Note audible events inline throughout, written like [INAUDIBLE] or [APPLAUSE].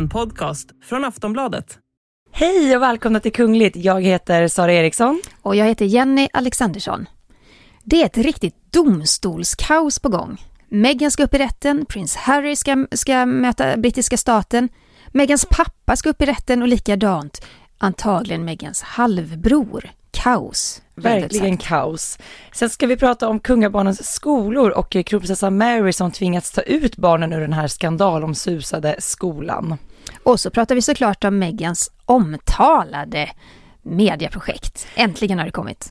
En podcast från Aftonbladet. Hej och välkomna till Kungligt. Jag heter Sara Eriksson. Och jag heter Jenny Alexandersson. Det är ett riktigt domstolskaos på gång. Meghan ska upp i rätten, prins Harry ska, ska möta brittiska staten, Meghans pappa ska upp i rätten och likadant antagligen Meghans halvbror. Kaos. Verkligen kaos. Sen ska vi prata om kungabarnens skolor och kronprinsessa Mary som tvingats ta ut barnen ur den här skandalomsusade skolan. Och så pratar vi såklart om Meghans omtalade mediaprojekt. Äntligen har det kommit.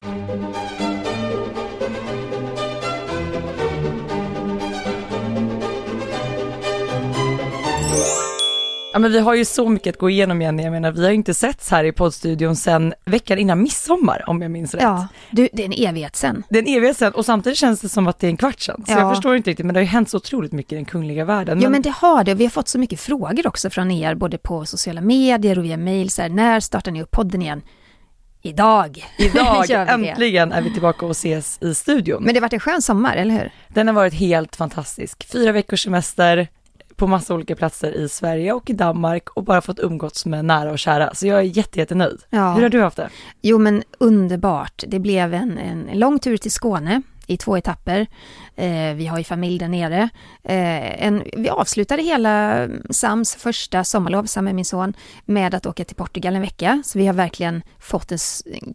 Ja men vi har ju så mycket att gå igenom Jenny, jag menar vi har ju inte setts här i poddstudion sedan veckan innan midsommar om jag minns rätt. Ja, du, det är en evighet sen. Det är en evighet sen och samtidigt känns det som att det är en kvart sen. Så Ja. jag förstår inte riktigt men det har ju hänt så otroligt mycket i den kungliga världen. Ja men det har det. Vi har fått så mycket frågor också från er, både på sociala medier och via mail. Så här, när startar ni upp podden igen? Idag! Idag [LAUGHS] äntligen är vi tillbaka och ses i studion. Men det har varit en skön sommar, eller hur? Den har varit helt fantastisk. Fyra veckors semester på massa olika platser i Sverige och i Danmark och bara fått umgåtts med nära och kära. Så jag är jätte, jättenöjd. Ja. Hur har du haft det? Jo men underbart. Det blev en, en lång tur till Skåne i två etapper. Eh, vi har ju familj där nere. Eh, en, vi avslutade hela Sams första sommarlov, Sam är min son, med att åka till Portugal en vecka. Så vi har verkligen fått en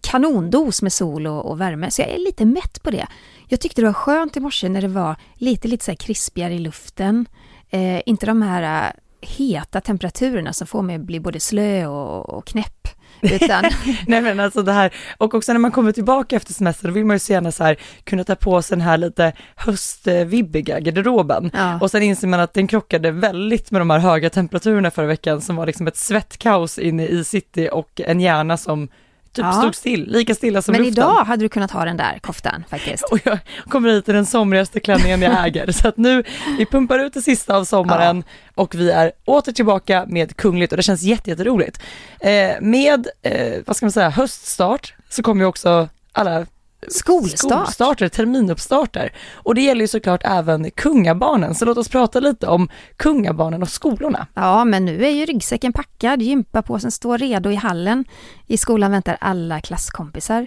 kanondos med sol och, och värme. Så jag är lite mätt på det. Jag tyckte det var skönt i morse när det var lite, lite så här krispigare i luften. Eh, inte de här eh, heta temperaturerna som får mig att bli både slö och, och knäpp. Utan [LAUGHS] Nej men alltså det här, och också när man kommer tillbaka efter semester, då vill man ju så gärna så här kunna ta på sig den här lite höstvibbiga garderoben. Ja. Och sen inser man att den krockade väldigt med de här höga temperaturerna förra veckan som var liksom ett svettkaos inne i city och en hjärna som typ Ja. stod still, lika stilla som Men luften. idag hade du kunnat ha den där koftan faktiskt. [LAUGHS] Och jag kommer hit i den somrigaste klänningen jag [LAUGHS] äger. Så att nu, vi pumpar ut det sista av sommaren och vi är åter tillbaka med Kungligt och det känns jätte- jätteroligt. Eh, med, eh, vad ska man säga, höststart så kommer ju också alla Skolstart. skolstarter, terminuppstarter. Och det gäller ju såklart även kungabarnen, så låt oss prata lite om kungabarnen och skolorna. Ja, men nu är ju ryggsäcken packad, gympapåsen står redo i hallen. I skolan väntar alla klasskompisar.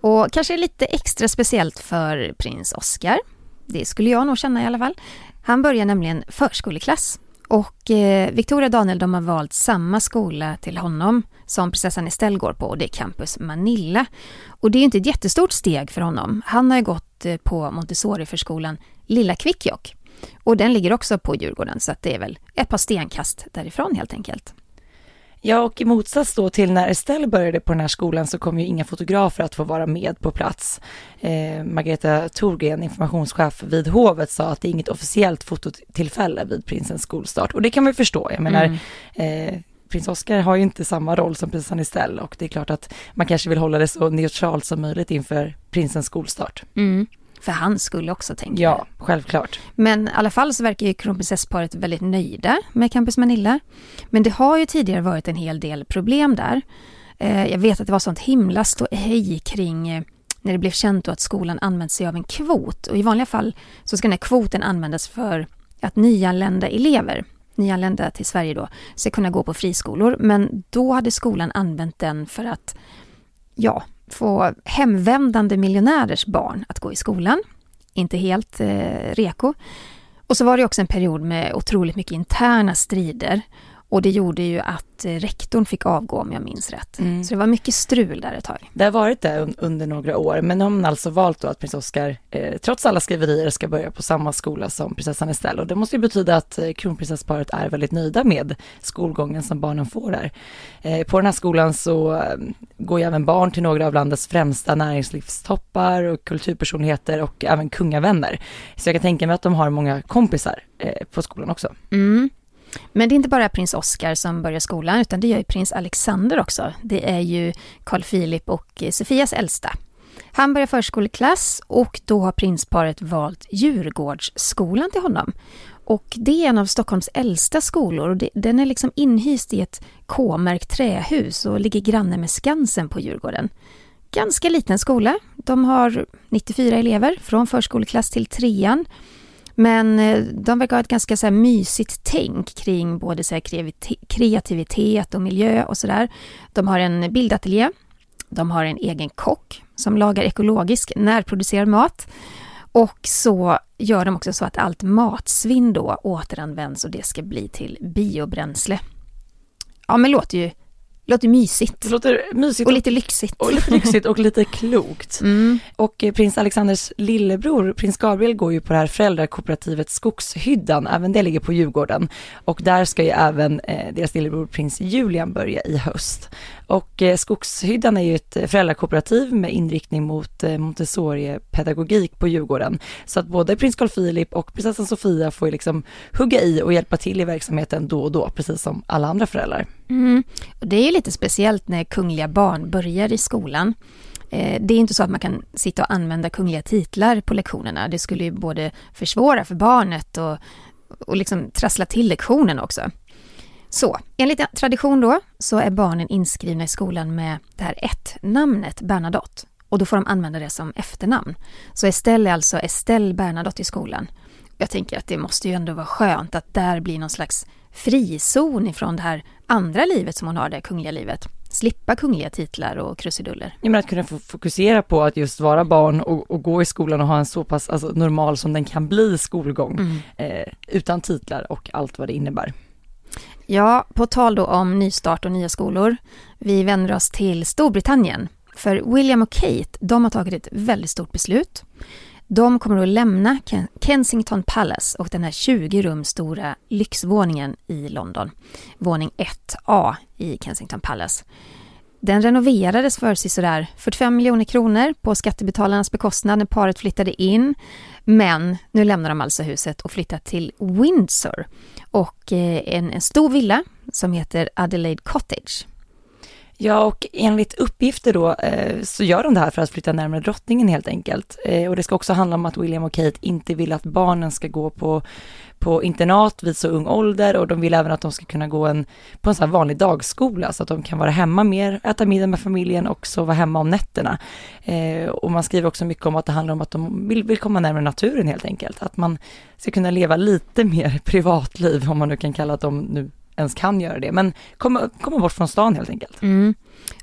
Och kanske lite extra speciellt för prins Oscar. Det skulle jag nog känna i alla fall. Han börjar nämligen förskoleklass. Och eh, Victoria och Daniel de har valt samma skola till honom som prinsessan Estelle går på och det är Campus Manilla. Och det är ju inte ett jättestort steg för honom. Han har ju gått eh, på Montessori-förskolan Lilla Kvikkjokk. Och den ligger också på Djurgården så att det är väl ett par stenkast därifrån helt enkelt. Ja, och i motsats då till när Estelle började på den här skolan så kom ju inga fotografer att få vara med på plats. Eh, Margareta Thorgren, informationschef vid hovet, sa att det är inget officiellt fototillfälle vid prinsens skolstart. Och det kan man ju förstå. Jag menar, eh, prins Oscar har ju inte samma roll som prinsessan Estelle och det är klart att man kanske vill hålla det så neutralt som möjligt inför prinsens skolstart. För han skulle också tänka Ja, självklart. Men i alla fall så verkar ju kronprinsessparet väldigt nöjda med Campus Manilla. Men det har ju tidigare varit en hel del problem där. Eh, jag vet att det var sånt himla ståhej kring eh, när det blev känt då att skolan använt sig av en kvot. Och i vanliga fall så ska den här kvoten användas för att nyanlända elever, nyanlända till Sverige då, ska kunna gå på friskolor. Men då hade skolan använt den för att, ja, få hemvändande miljonärers barn att gå i skolan. Inte helt eh, reko. Och så var det också en period med otroligt mycket interna strider. Och det gjorde ju att eh, rektorn fick avgå om jag minns rätt. Mm. Så det var mycket strul där ett tag. Det har varit det un- under några år, men nu har man alltså valt då att prins Oscar, eh, trots alla skriverier, ska börja på samma skola som prinsessan Estelle. Och det måste ju betyda att eh, kronprinsessparet är väldigt nöjda med skolgången som barnen får där. Eh, på den här skolan så eh, går ju även barn till några av landets främsta näringslivstoppar och kulturpersonligheter och även kungavänner. Så jag kan tänka mig att de har många kompisar på skolan också. Mm. Men det är inte bara prins Oscar som börjar skolan, utan det gör ju prins Alexander också. Det är ju Carl Philip och eh, Sofias äldsta. Han börjar förskoleklass och då har prinsparet valt Djurgårdsskolan till honom. Och det är en av Stockholms äldsta skolor och det, den är liksom inhyst i ett K-märkt trähus och ligger granne med Skansen på Djurgården. Ganska liten skola. De har 94 elever från förskoleklass till trean. Men eh, de verkar ha ett ganska så här mysigt tänk kring både så kreativitet och miljö och sådär. De har en bildateljé. De har en egen kock som lagar ekologisk närproducerad mat. Och så gör de också så att allt matsvinn då återanvänds och det ska bli till biobränsle. Ja men låter ju låter mysigt. Det låter mysigt. Och lite lyxigt. Och lite lyxigt och lite [LAUGHS] klokt. Mm. Och eh, prins Alexanders lillebror, prins Gabriel, går ju på det här föräldrakooperativet Skogshyddan, även det ligger på Djurgården. Och där ska ju även eh, deras lillebror prins Julian börja i höst. Och eh, Skogshyddan är ju ett eh, föräldrakooperativ med inriktning mot eh, Montessori-pedagogik på Djurgården. Så att både prins Carl Philip och prinsessan Sofia får ju liksom hugga i och hjälpa till i verksamheten då och då, precis som alla andra föräldrar. Mm. Och det är ju lite speciellt när kungliga barn börjar i skolan. Det är inte så att man kan sitta och använda kungliga titlar på lektionerna. Det skulle ju både försvåra för barnet och, och liksom trassla till lektionen också. Så, enligt tradition då, så är barnen inskrivna i skolan med det här ett-namnet Bernadotte. Och då får de använda det som efternamn. Så Estelle är alltså Estelle Bernadotte i skolan. Jag tänker att det måste ju ändå vara skönt att där blir någon slags frizon ifrån det här andra livet som hon har, det kungliga livet. Slippa kungliga titlar och krusiduller. Ja, men att kunna fokusera på att just vara barn och, och gå i skolan och ha en så pass alltså, normal som den kan bli skolgång. Mm. Eh, utan titlar och allt vad det innebär. Ja, på tal då om nystart och nya skolor. Vi vänder oss till Storbritannien. För William och Kate, de har tagit ett väldigt stort beslut. De kommer att lämna Kensington Palace och den här 20 rum stora lyxvåningen i London. Våning 1A i Kensington Palace. Den renoverades för sådär 45 miljoner kronor på skattebetalarnas bekostnad när paret flyttade in. Men nu lämnar de alltså huset och flyttar till Windsor och eh, en, en stor villa som heter Adelaide Cottage. Ja, och enligt uppgifter då eh, så gör de det här för att flytta närmare drottningen helt enkelt. Eh, och det ska också handla om att William och Kate inte vill att barnen ska gå på, på internat vid så ung ålder och de vill även att de ska kunna gå en, på en sån här vanlig dagskola så att de kan vara hemma mer, äta middag med familjen och sova hemma om nätterna. Eh, och man skriver också mycket om att det handlar om att de vill, vill komma närmare naturen helt enkelt. Att man ska kunna leva lite mer [LAUGHS] privatliv om man nu kan kalla att de nu ens kan göra det, men komma, komma bort från stan helt enkelt. Mm.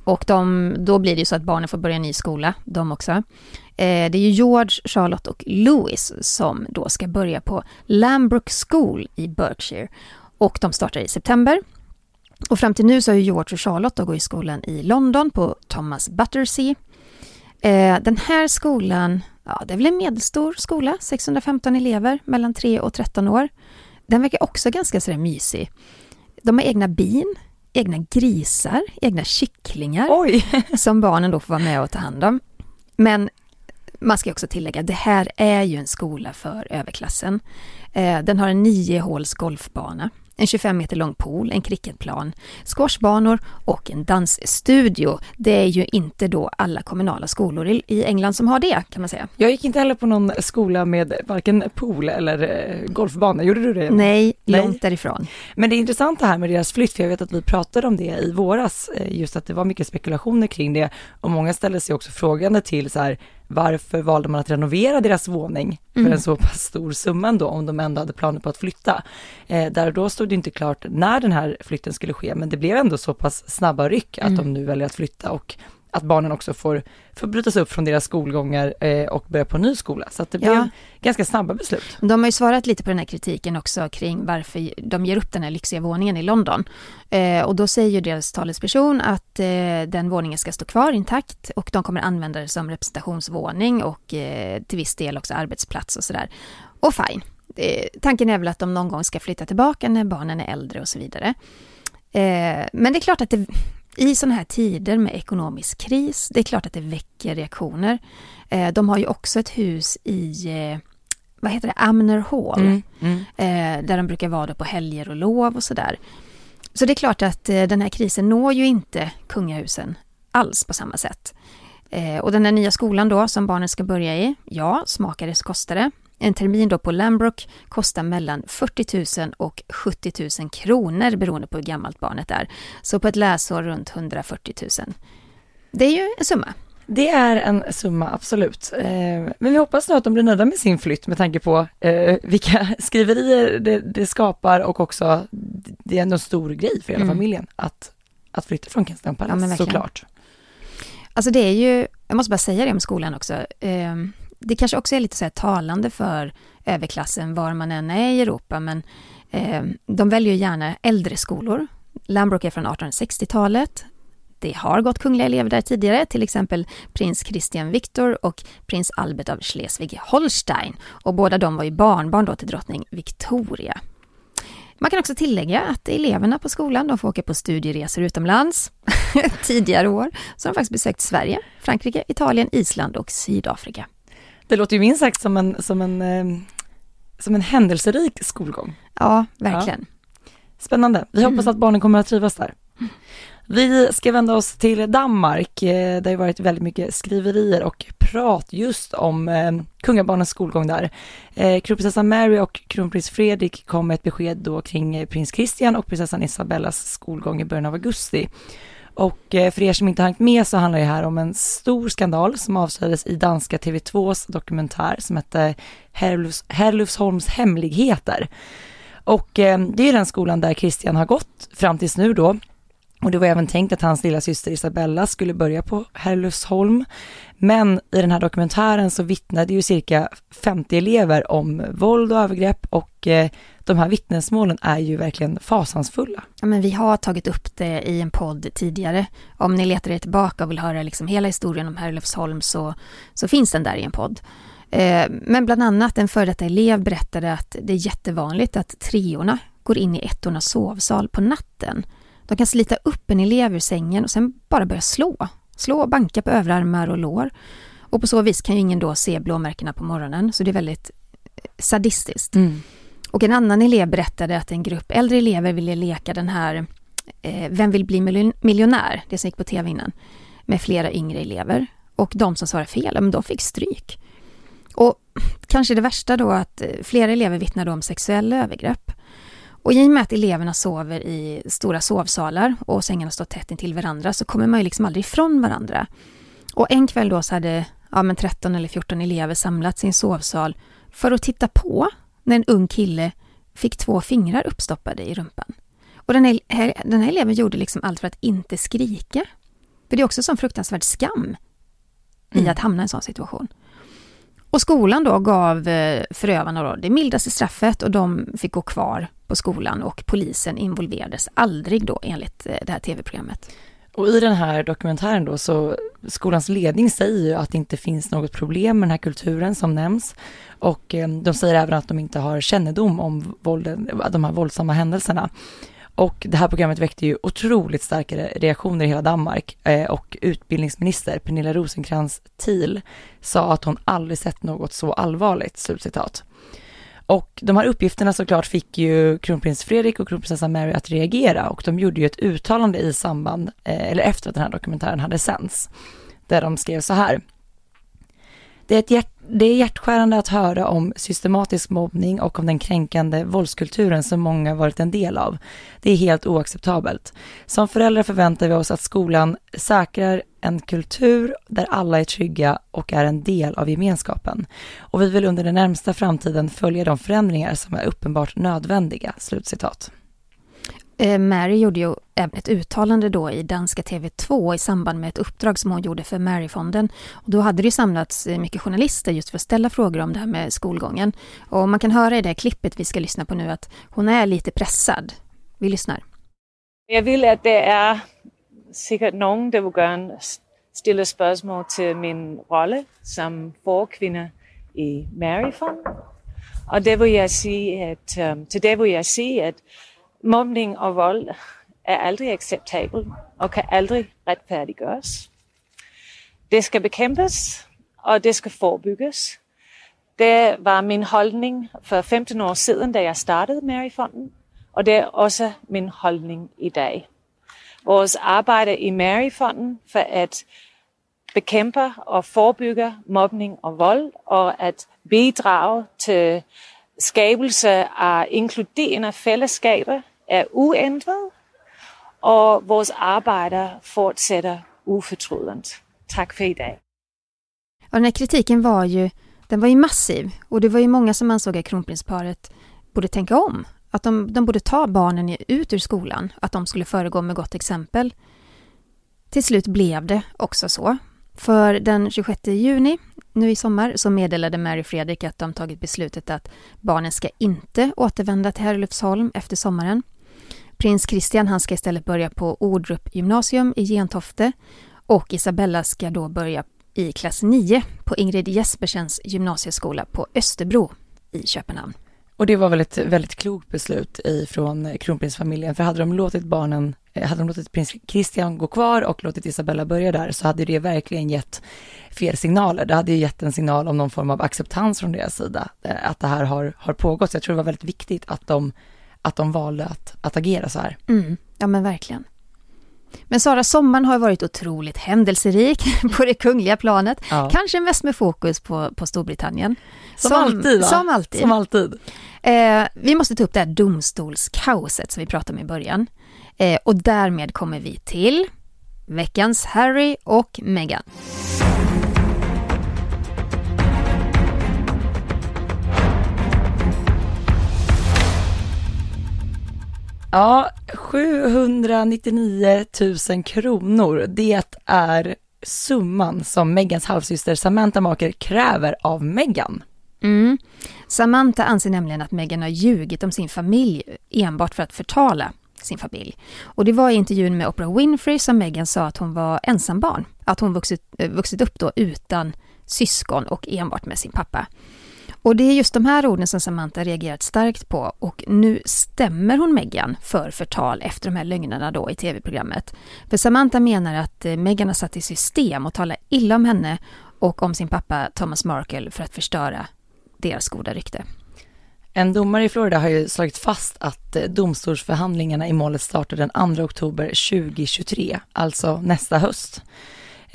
Och de, då blir det ju så att barnen får börja ny skola, de också. Eh, det är ju George, Charlotte och Louis som då ska börja på Lambrook School i Berkshire. Och de startar i september. Och fram till nu så har ju George och Charlotte då i skolan i London på Thomas Battersea. Eh, den här skolan, ja det är väl en medelstor skola, 615 elever mellan 3 och 13 år. Den verkar också ganska sådär mysig. De har egna bin, egna grisar, egna kycklingar Oj. [LAUGHS] som barnen då får vara med och ta hand om. Men man ska också tillägga, det här är ju en skola för överklassen. Eh, den har en nio håls golfbana en 25 meter lång pool, en cricketplan, squashbanor och en dansstudio. Det är ju inte då alla kommunala skolor i England som har det kan man säga. Jag gick inte heller på någon skola med varken pool eller eh, golfbana, gjorde du det? Nej, Nej, långt därifrån. Men det är intressant det här med deras flytt, för jag vet att vi pratade om det i våras, eh, just att det var mycket spekulationer kring det och många ställde sig också frågande till så här, varför valde man att renovera deras våning för mm. en så pass stor summa ändå om de ändå hade planer på att flytta. Eh, där och då stod det inte klart när den här flytten skulle ske, men det blev ändå så pass snabba ryck att mm. de nu väljer att flytta och att barnen också får, får brytas upp från deras skolgångar eh, och börja på en ny skola. Så att det blev ganska snabba beslut. De har ju svarat lite på den här kritiken också kring varför de ger upp den här lyxiga våningen i London. Eh, och då säger ju deras talesperson att eh, den våningen ska stå kvar intakt och de kommer använda det som representationsvåning och eh, till viss del också arbetsplats och sådär. Och fine. tanken är väl att de någon gång ska flytta tillbaka när barnen är äldre och så vidare. Eh, men det är klart att det, i sådana här tider med ekonomisk kris, det är klart att det väcker reaktioner. Eh, de har ju också ett hus i, eh, vad heter det, Amner Hall, mm, mm. Eh, där de brukar vara på helger och lov och sådär. Så det är klart att den här krisen når ju inte kungahusen alls på samma sätt. Och den här nya skolan då som barnen ska börja i, ja, smakar det så kostar det. En termin då på Lambrook kostar mellan 40 000 och 70 000 kronor beroende på hur gammalt barnet är. Så på ett läsår runt 140 000. Det är ju en summa. Det är en summa, absolut. Eh, men vi hoppas nu att de blir nöjda med sin flytt med tanke på eh, vilka [LAUGHS] skriverier det, det, skapar och också det är ändå en stor grej för hela mm. familjen att, att flytta från Kensington Palace, ja, såklart. Alltså det är ju, jag måste bara säga det om skolan också, eh, det kanske också är lite så här talande för överklassen var man än är i Europa, men eh, de väljer gärna äldre skolor. Lambrook är från 1860-talet. Det har gått kungliga elever där tidigare, till exempel prins Christian Victor och prins Albert av Schleswig-Holstein. Och båda de var ju barnbarn då till drottning Victoria. Man kan också tillägga att eleverna på skolan de får åka på studieresor utomlands [LAUGHS] tidigare år. Så de har faktiskt besökt Sverige, Frankrike, Italien, Island och Sydafrika. Det låter ju minst sagt som en, som en, eh, som en händelserik skolgång. Ja, verkligen. Ja. Spännande. Vi hoppas mm. att barnen kommer att trivas där. Vi ska vända oss till Danmark. Eh, det har varit väldigt mycket skriverier och prat just om eh, kungabarnens skolgång där. Kronprinsessan Mary och kronprins Fredrik kom med ett besked då kring prins Christian och prinsessan Isabellas skolgång i början av augusti. Och eh, för er som inte hängt med så handlar det här om en stor skandal som avslöjades i danska TV2s dokumentär som hette Herlufs, Herlufsholms hemligheter. Och eh, det är den skolan där Christian har gått fram tills nu då. Och det var även tänkt att hans lilla syster Isabella skulle börja på Herlufsholm. Men i den här dokumentären så vittnade ju cirka 50 elever om våld och övergrepp och eh, de här vittnesmålen är ju verkligen fasansfulla. Ja, men vi har tagit upp det i en podd tidigare. Om ni letar er tillbaka och vill höra liksom hela historien om Herlufsholm så, så finns den där i en podd. Eh, men bland annat en före detta elev berättade att det är jättevanligt att treorna går in i ettornas sovsal på natten. De kan slita upp en elev ur sängen och sen bara börja slå. Slå och banka på överarmar och lår. Och på så vis kan ju ingen då se blåmärkena på morgonen, så det är väldigt eh, sadistiskt. Mm. Och en annan elev berättade att en grupp äldre elever ville leka den här eh, Vem vill bli miljonär? Det som gick på tv innan. Med flera yngre elever. Och de som svarade fel, men de fick stryk. Och kanske det värsta då att eh, flera elever vittnade om sexuella övergrepp. Och i och med att eleverna sover i stora sovsalar och sängarna står tätt intill varandra så kommer man ju liksom aldrig ifrån varandra. Och en kväll då så hade ja, men 13 eller 14 elever samlats i en sovsal för att titta på när en ung kille fick två fingrar uppstoppade i rumpan. Och den här, den här eleven gjorde liksom allt för att inte skrika. För det är också en sån fruktansvärd skam i mm. att hamna i en sån situation. Och skolan då gav eh, förövarna då det mildaste straffet och de fick gå kvar på skolan och polisen involverades aldrig då enligt eh, det här tv-programmet. Och i den här dokumentären då så skolans ledning säger ju att det inte finns något problem med den här kulturen som nämns. Och eh, de säger även att de inte har kännedom om vålden, de här våldsamma händelserna. Och det här programmet väckte ju otroligt starka reaktioner i hela Danmark eh, och utbildningsminister Pernilla Rosenkrantz Thiel sa att hon aldrig sett något så allvarligt, slutcitat. Och de här uppgifterna såklart fick ju kronprins Fredrik och kronprinsessan Mary att reagera och de gjorde ju ett uttalande i samband, eh, eller efter att den här dokumentären hade sänts, där de skrev så här. Det är, ett hjärt, det är hjärtskärande att höra om systematisk mobbning och om den kränkande våldskulturen som många varit en del av. Det är helt oacceptabelt. Som föräldrar förväntar vi oss att skolan säkrar en kultur där alla är trygga och är en del av gemenskapen. Och vi vill under den närmsta framtiden följa de förändringar som är uppenbart nödvändiga." Slutcitat. Eh, Mary gjorde ju även ett uttalande då i danska TV2 i samband med ett uppdrag som hon gjorde för Maryfonden. Och då hade det ju samlats eh, mycket journalister just för att ställa frågor om det här med skolgången. Och man kan höra i det klippet vi ska lyssna på nu att hon är lite pressad. Vi lyssnar. Jag vill att det är säkert någon som vill ställa en, till min roll som kvinna i Maryfonden. Och det vill jag säga att um, det vill jag säga att Mobbning og vold er aldrig acceptabelt og kan aldrig retfærdiggøres. Det skal bekæmpes, og det skal forebygges. Det var min holdning for 15 år siden, da jeg startede Maryfonden, og det er også min holdning i dag. Vores arbejde i Maryfonden for at bekæmpe og forebygge mobbning og vold, og at bidrage til skabelse af inkluderende fællesskaber är oändrad och vårt arbete fortsätter oförtrutet. Tack för idag. Och den här kritiken var ju, den var ju massiv och det var ju många som ansåg att kronprinsparet borde tänka om. Att de, de borde ta barnen ut ur skolan, att de skulle föregå med gott exempel. Till slut blev det också så. För den 26 juni, nu i sommar, så meddelade Mary Fredrik att de tagit beslutet att barnen ska inte återvända till Herlufsholm efter sommaren. Prins Christian han ska istället börja på Ordrup gymnasium i Gentofte och Isabella ska då börja i klass 9 på Ingrid Jespersens gymnasieskola på Österbro i Köpenhamn. Och det var väl ett väldigt klokt beslut ifrån kronprinsfamiljen, för hade de låtit barnen, eh, hade de låtit prins Christian gå kvar och låtit Isabella börja där så hade det verkligen gett fel signaler. Det hade ju gett en signal om någon form av acceptans från deras sida, eh, att det här har, har pågått. Så jag tror det var väldigt viktigt att de, att de valde att, att agera så här. Mm, ja men verkligen. Men Sara, sommaren har varit otroligt händelserik [LAUGHS] på det kungliga planet. Ja. Kanske mest med fokus på, på Storbritannien. Som, som alltid va? Som alltid. Som alltid. Eh, vi måste ta upp det här domstolskaoset som vi pratade om i början. Eh, och därmed kommer vi till veckans Harry och Meghan. Ja, 799 000 kronor. Det är summan som Megans halvsyster Samantha Marker kräver av Meghan. Mm. Samantha anser nämligen att Meghan har ljugit om sin familj enbart för att förtala sin familj. Och det var i intervjun med Oprah Winfrey som Meghan sa att hon var ensambarn. Att hon vuxit, eh, vuxit upp då utan syskon och enbart med sin pappa. Och det är just de här orden som Samantha reagerat starkt på och nu stämmer hon Meghan för förtal efter de här lögnerna då i tv-programmet. För Samantha menar att eh, Meghan har satt i system att tala illa om henne och om sin pappa Thomas Markle för att förstöra deras goda rykte. En domare i Florida har ju slagit fast att eh, domstolsförhandlingarna i målet startar den 2 oktober 2023, alltså nästa höst.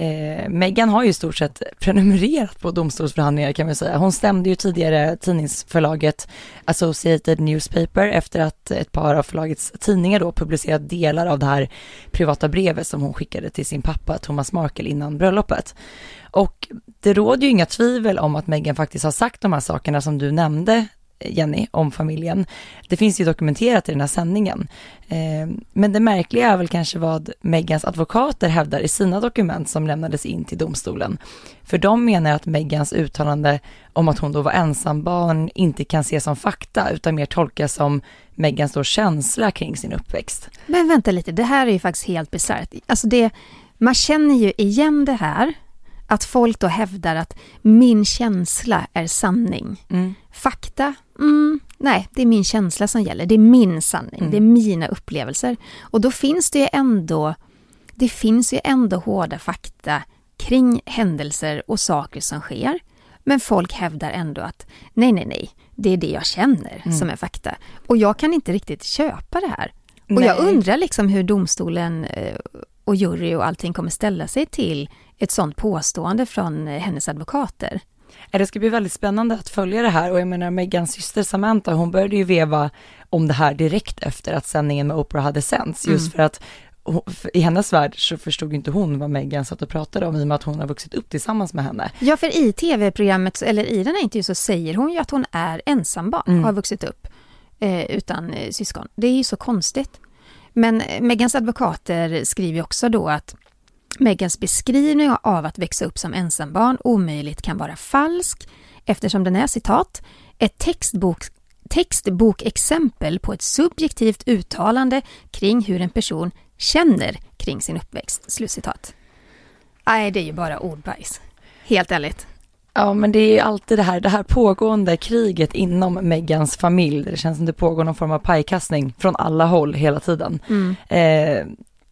Eh, Meghan har ju i stort sett prenumererat på domstolsförhandlingar kan man säga. Hon stämde ju tidigare tidningsförlaget Associated Newspaper efter att ett par av förlagets tidningar då publicerat delar av det här privata brevet som hon skickade till sin pappa Thomas Markle innan bröllopet. Och det råder ju inga tvivel om att Meghan faktiskt har sagt de här sakerna som du nämnde Jenny, om familjen. Det finns ju dokumenterat i den här sändningen. Eh, men det märkliga är väl kanske vad Megans advokater hävdar i sina dokument som lämnades in till domstolen. För de menar att Megans uttalande om att hon då var ensambarn inte kan ses som fakta utan mer tolkas som Megans då känsla kring sin uppväxt. Men vänta lite, det här är ju faktiskt helt bisarrt. Alltså det, man känner ju igen det här att folk då hävdar att min känsla är sanning. Mm. Fakta, mm, nej, det är min känsla som gäller. Det är min sanning, mm. det är mina upplevelser. Och då finns det ju ändå, det finns ju ändå hårda fakta kring händelser och saker som sker. Men folk hävdar ändå att nej, nej, nej, det är det jag känner mm. som är fakta. Och jag kan inte riktigt köpa det här. Och nej. jag undrar liksom hur domstolen eh, och jury och allting kommer ställa sig till ett sånt påstående från eh, hennes advokater. Det ska bli väldigt spännande att följa det här och jag menar Megans syster Samantha, hon började ju veva om det här direkt efter att sändningen med Oprah hade sänts, just mm. för att i hennes värld så förstod inte hon vad Megan satt och pratade om i och med att hon har vuxit upp tillsammans med henne. Ja, för i tv-programmet, eller i den här intervjun så säger hon ju att hon är ensambarn, mm. har vuxit upp eh, utan eh, syskon. Det är ju så konstigt. Men Megans advokater skriver också då att Megans beskrivning av att växa upp som ensambarn omöjligt kan vara falsk eftersom den är citat ett textbok, textbokexempel på ett subjektivt uttalande kring hur en person känner kring sin uppväxt. Slutcitat. Nej, det är ju bara ordbajs. Helt ärligt. Ja, men det är alltid det här, det här pågående kriget inom Megans familj. Det känns som det pågår någon form av pajkastning från alla håll hela tiden. Mm. Eh,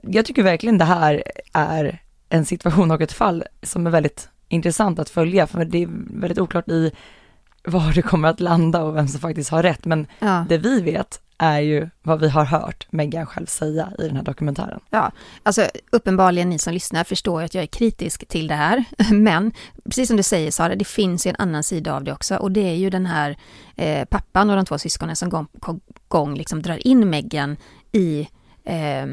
jag tycker verkligen det här är en situation och ett fall som är väldigt intressant att följa, för det är väldigt oklart i var det kommer att landa och vem som faktiskt har rätt. Men ja. det vi vet är ju vad vi har hört Meghan själv säga i den här dokumentären. Ja, alltså uppenbarligen ni som lyssnar förstår att jag är kritisk till det här. [LAUGHS] Men precis som du säger Sara, det finns ju en annan sida av det också och det är ju den här eh, pappan och de två syskonen som gång på gång liksom drar in Meghan i eh,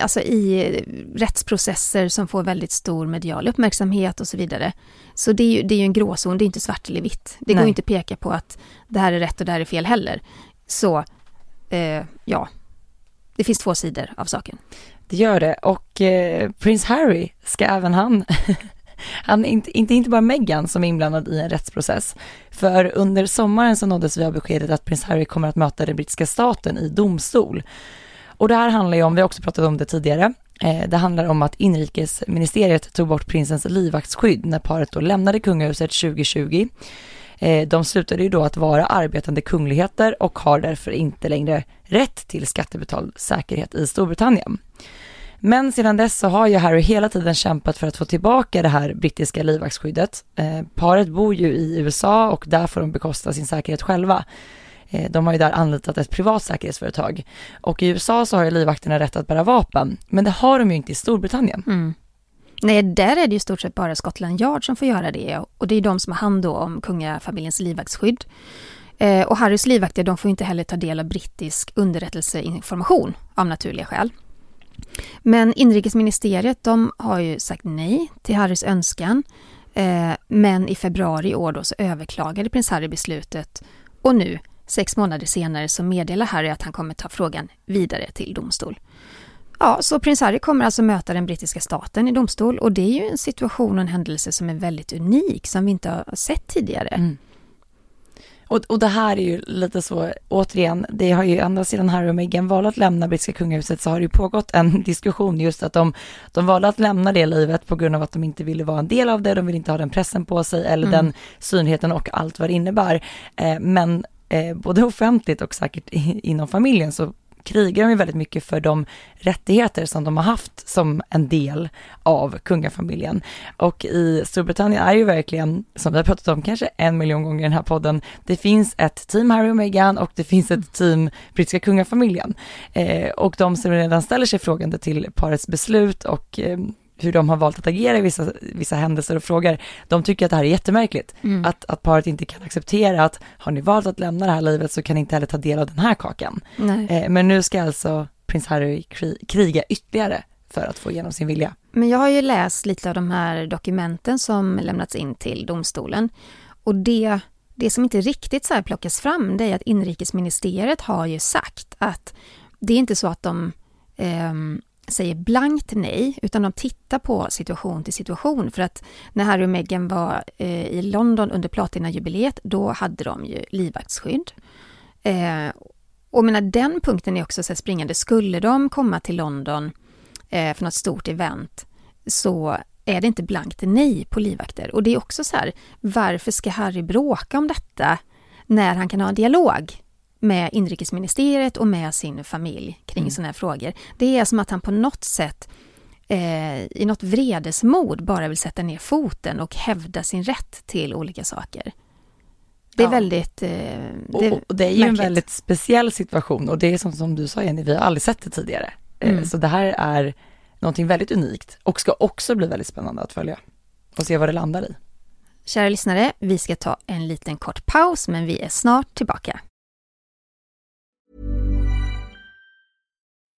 alltså i rättsprocesser som får väldigt stor medial uppmärksamhet och så vidare. Så det är ju, det är ju en gråzon, det är inte svart eller vitt. Det Nej. går inte att peka på att det här är rätt och det här är fel heller. Så, eh, ja, det finns två sidor av saken. Det gör det och eh, prins Harry ska även han [LAUGHS] han inte, inte, inte bara Meghan som är inblandad i en rättsprocess. För under sommaren så nåddes vi av beskedet att prins Harry kommer att möta den brittiska staten i domstol. Och det här handlar ju om, vi har också pratat om det tidigare, eh, det handlar om att inrikesministeriet tog bort prinsens livvaktsskydd när paret då lämnade kungahuset 2020. Eh, de slutade ju då att vara arbetande kungligheter och har därför inte längre rätt till skattebetald säkerhet i Storbritannien. Men sedan dess så har ju Harry hela tiden kämpat för att få tillbaka det här brittiska livvaktsskyddet. Eh, paret bor ju i USA och där får de bekosta sin säkerhet själva. Eh, de har ju där anlitat ett privat säkerhetsföretag. Och i USA så har ju livvakterna rätt att bära vapen, men det har de ju inte i Storbritannien. Mm. Nej, där är det ju stort sett bara Scotland Yard som får göra det och det är de som har hand om kungafamiljens livvaktsskydd. Eh, och Harrys livvakter de får inte heller ta del av brittisk underrättelseinformation av naturliga skäl. Men inrikesministeriet de har ju sagt nej till Harrys önskan. Eh, men i februari i år då så överklagade prins Harry beslutet och nu, sex månader senare, så meddelar Harry att han kommer ta frågan vidare till domstol. Ja, så prins Harry kommer alltså möta den brittiska staten i domstol och det är ju en situation och en händelse som är väldigt unik, som vi inte har sett tidigare. Mm. Och, och det här är ju lite så, återigen, det har ju ända sedan Harry och Meghan valde att lämna brittiska kungahuset så har det ju pågått en [LAUGHS] diskussion just att de, de valde att lämna det livet på grund av att de inte ville vara en del av det, de vill inte ha den pressen på sig eller mm. den synligheten och allt vad det innebär. Eh, men eh, både offentligt och säkert inom familjen så krigar de ju väldigt mycket för de rättigheter som de har haft som en del av kungafamiljen. Och i Storbritannien är ju verkligen, som vi har pratat om kanske en miljon gånger i den här podden, det finns ett team Harry och Meghan och det finns ett team brittiska kungafamiljen. Eh, och de som redan ställer sig frågande till parets beslut och eh, hur de har valt att agera i vissa, vissa händelser och frågor, de tycker att det här är jättemärkligt. Mm. Att, att paret inte kan acceptera att har ni valt att lämna det här livet så kan ni inte heller ta del av den här kakan. Eh, men nu ska alltså prins Harry kri kriga ytterligare för att få igenom sin vilja. Men jag har ju läst lite av de här dokumenten som lämnats in till domstolen och det, det som inte riktigt så här plockas fram det är att inrikesministeriet har ju sagt att det är inte så att de eh, säger blankt nej, utan de tittar på situation till situation. För att när Harry och Meghan var eh, i London under platinajubileet, då hade de ju livvaktsskydd. Eh, och menar, den punkten är också så springande. Skulle de komma till London eh, för något stort event, så är det inte blankt nej på livvakter. Och det är också så här, varför ska Harry bråka om detta när han kan ha en dialog med inrikesministeriet och med sin familj kring mm. sådana här frågor. Det är som att han på något sätt eh, i något vredesmod bara vill sätta ner foten och hävda sin rätt till olika saker. Det är ja. väldigt... Eh, det, och, och det är ju märkligt. en väldigt speciell situation och det är som, som du sa Jenny, vi har aldrig sett det tidigare. Eh, mm. så det här är någonting väldigt unikt och ska också bli väldigt spännande att följa och se vad det landar i. Kära lyssnare, vi ska ta en liten kort paus men vi är snart tillbaka.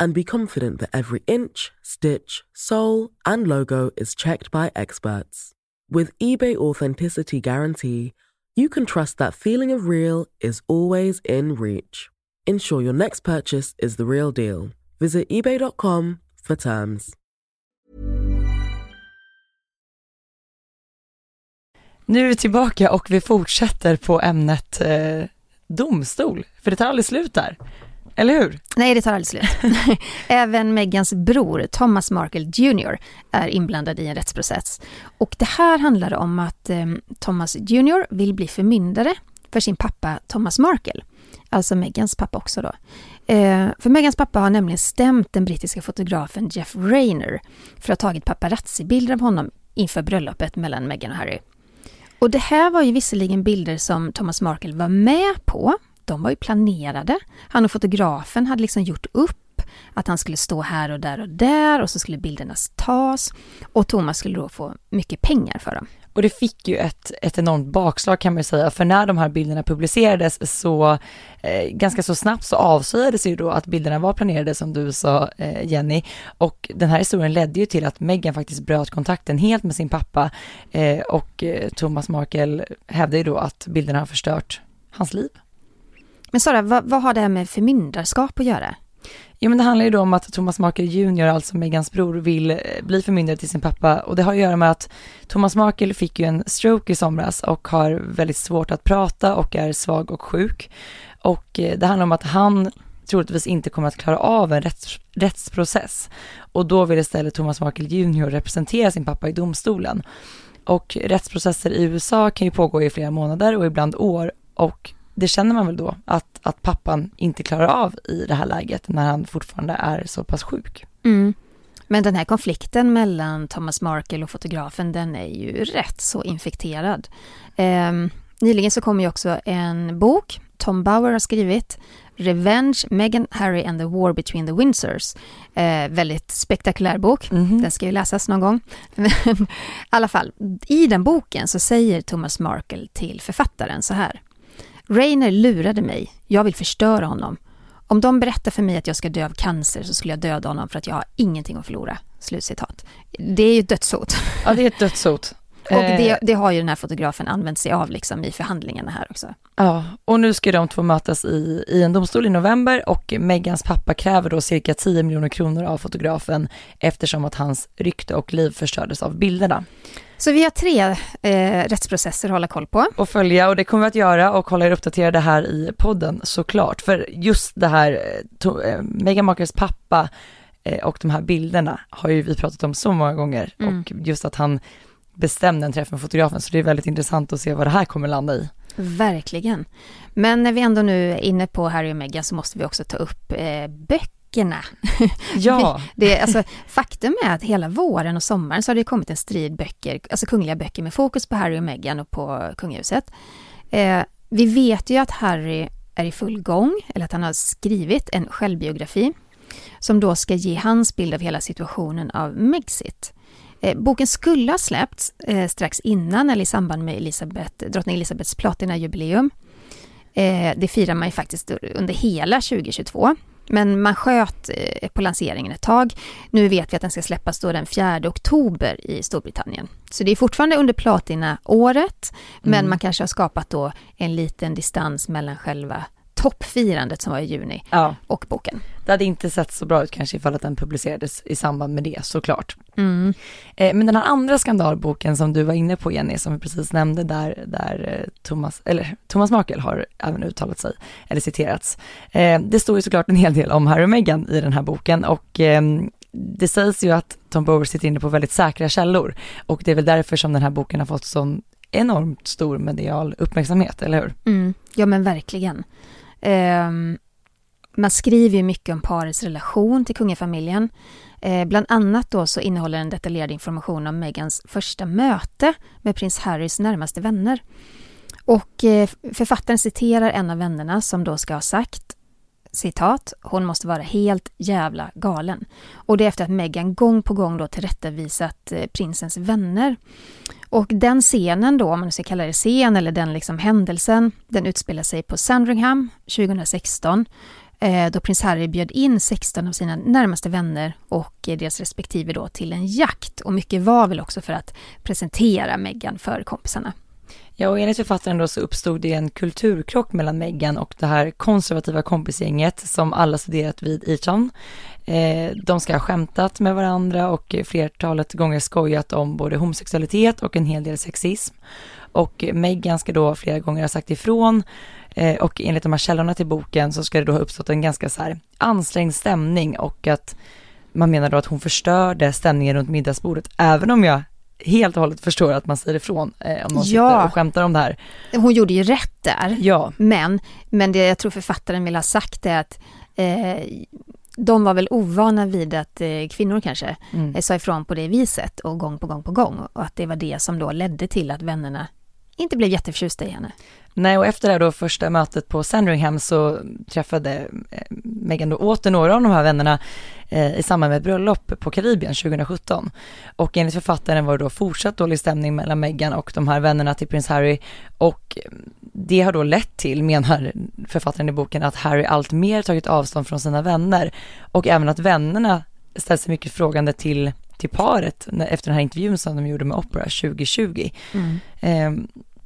and be confident that every inch, stitch, sole, and logo is checked by experts. With eBay Authenticity Guarantee, you can trust that feeling of real is always in reach. Ensure your next purchase is the real deal. Visit eBay.com for terms. Nu är vi tillbaka och vi fortsätter på ämnet eh, domstol, för det tar aldrig slut där. Eller hur? Nej, det tar aldrig slut. [LAUGHS] Även Megans bror, Thomas Markle Jr, är inblandad i en rättsprocess. Och det här handlar om att eh, Thomas Jr vill bli förmyndare för sin pappa Thomas Markle. Alltså Megans pappa också då. Eh, för Megans pappa har nämligen stämt den brittiska fotografen Jeff Rayner för att ha tagit paparazzi-bilder av honom inför bröllopet mellan Meghan och Harry. Och det här var ju visserligen bilder som Thomas Markle var med på. De var ju planerade. Han och fotografen hade liksom gjort upp att han skulle stå här och där och där och så skulle bilderna tas. Och Thomas skulle då få mycket pengar för dem. Och det fick ju ett, ett enormt bakslag kan man ju säga, för när de här bilderna publicerades så eh, ganska så snabbt så avslöjades ju då att bilderna var planerade som du sa eh, Jenny. Och den här historien ledde ju till att Meghan faktiskt bröt kontakten helt med sin pappa eh, och eh, Thomas Markle hävdade ju då att bilderna har förstört hans liv. Men Sara, vad, vad har det här med förmyndarskap att göra? Jo men det handlar ju då om att Thomas Markle Jr, alltså Megans bror, vill eh, bli förmyndare till sin pappa och det har att göra med att Thomas Markle fick ju en stroke i somras och har väldigt svårt att prata och är svag och sjuk. Och eh, det handlar om att han troligtvis inte kommer att klara av en rätts, rättsprocess och då vill istället Thomas Markle Jr representera sin pappa i domstolen. Och rättsprocesser i USA kan ju pågå i flera månader och ibland år och det känner man väl då, att, att pappan inte klarar av i det här läget när han fortfarande är så pass sjuk. Mm. Men den här konflikten mellan Thomas Markle och fotografen, den är ju rätt så infekterad. Eh, nyligen så kom ju också en bok, Tom Bauer har skrivit, Revenge, Meghan, Harry and the War Between the Windsors. Eh, väldigt spektakulär bok, mm -hmm. den ska ju läsas någon gång. [LAUGHS] Men i alla fall, i den boken så säger Thomas Markle till författaren så här. Rainer lurade mig. Jag vill förstöra honom. Om de berättar för mig att jag ska dö av cancer så skulle jag döda honom för att jag har ingenting att förlora. Slutcitat. Det är ju ett dödshot. Ja, det är ett dödshot. Och det, eh. det, har ju den här fotografen använt sig av liksom i förhandlingarna här också. Ja, och nu ska de två mötas i, i en domstol i november och Megans pappa kräver då cirka 10 miljoner kronor av fotografen eftersom att hans rykte och liv förstördes av bilderna. Så vi har tre eh, rättsprocesser att hålla koll på. Och följa och det kommer vi att göra och hålla er uppdaterade här i podden såklart. För just det här, eh, to, eh, Meghan Markles pappa eh, och de här bilderna har ju vi pratat om så många gånger mm. och just att han bestämde en träff med fotografen så det är väldigt intressant att se vad det här kommer landa i. Verkligen. Men när vi ändå nu är inne på Harry och Meghan så måste vi också ta upp eh, böcker böckerna. [LAUGHS] Ja. det, alltså, faktum är att hela våren och sommaren så har det kommit en strid böcker, alltså kungliga böcker med fokus på Harry och Meghan och på kungahuset. Eh, vi vet ju att Harry är i full gång, eller att han har skrivit en självbiografi som då ska ge hans bild av hela situationen av Megxit. Eh, boken skulle ha släppts eh, strax innan eller i samband med Elisabeth, drottning Elisabeths platinajubileum. Eh, det firar man ju faktiskt under hela 2022. Men man sköt på lanseringen ett tag. Nu vet vi att den ska släppas då den 4 oktober i Storbritannien. Så det är fortfarande under platina-året, men mm. man kanske har skapat då en liten distans mellan själva toppfirandet som var i juni ja. och boken. Det hade inte sett så bra ut kanske ifall att den publicerades i samband med det såklart. Mm. Eh, men den här andra skandalboken som du var inne på Jenny, som vi precis nämnde där, där eh, Thomas, eller Thomas Markel har även uttalat sig, eller citerats. Eh, det står ju såklart en hel del om Harry och Meghan i den här boken och ehm, det sägs ju att Tom Bower sitter inne på väldigt säkra källor och det är väl därför som den här boken har fått sån enormt stor medial uppmärksamhet, eller hur? Mm, ja men verkligen. Eh, man skriver ju mycket om parets relation till kungafamiljen. Eh, bland annat då så innehåller den detaljerad information om Megans första möte med prins Harrys närmaste vänner. Och eh, författaren citerar en av vännerna som då ska ha sagt citat, hon måste vara helt jävla galen. Och det är efter att Meghan gång på gång då tillrättavisat eh, prinsens vänner. Och den scenen då, om man ska kalla det scen eller den liksom händelsen, den utspelar sig på Sandringham 2016 eh, då prins Harry bjöd in 16 av sina närmaste vänner och eh, deras respektive då till en jakt. Och mycket var väl också för att presentera Meghan för kompisarna. Ja, och enligt författaren då så uppstod det en kulturkrock mellan Meghan och det här konservativa kompisgänget som alla studerat vid Eton. Eh, de ska ha skämtat med varandra och flertalet gånger skojat om både homosexualitet och en hel del sexism. Och Meghan ska då flera gånger ha sagt ifrån eh, och enligt de här källorna till boken så ska det då ha uppstått en ganska så här ansträngd stämning och att man menar då att hon förstörde stämningen runt middagsbordet, även om jag helt och hållet förstår att man säger ifrån eh, om någon ja. sitter och skämtar om det här. Hon gjorde ju rätt där. Ja. Men, men det jag tror författaren vill ha sagt är att eh, de var väl ovana vid att eh, kvinnor kanske Mm. eh, sa ifrån på det viset och gång på gång på gång. Och att det var det som då ledde till att vännerna inte blev jätteförtjusta i henne. Nej, och efter det här då första mötet på Sandringham så träffade eh, Meghan då åter några av de här vännerna eh, i samband med ett bröllop på Karibien 2017. Och enligt författaren var det då fortsatt dålig stämning mellan Meghan och de här vännerna till prins Harry och det har då lett till, menar författaren i boken, att Harry allt mer tagit avstånd från sina vänner och även att vännerna ställt sig mycket frågande till, till paret efter den här intervjun som de gjorde med Oprah 2020. Eh,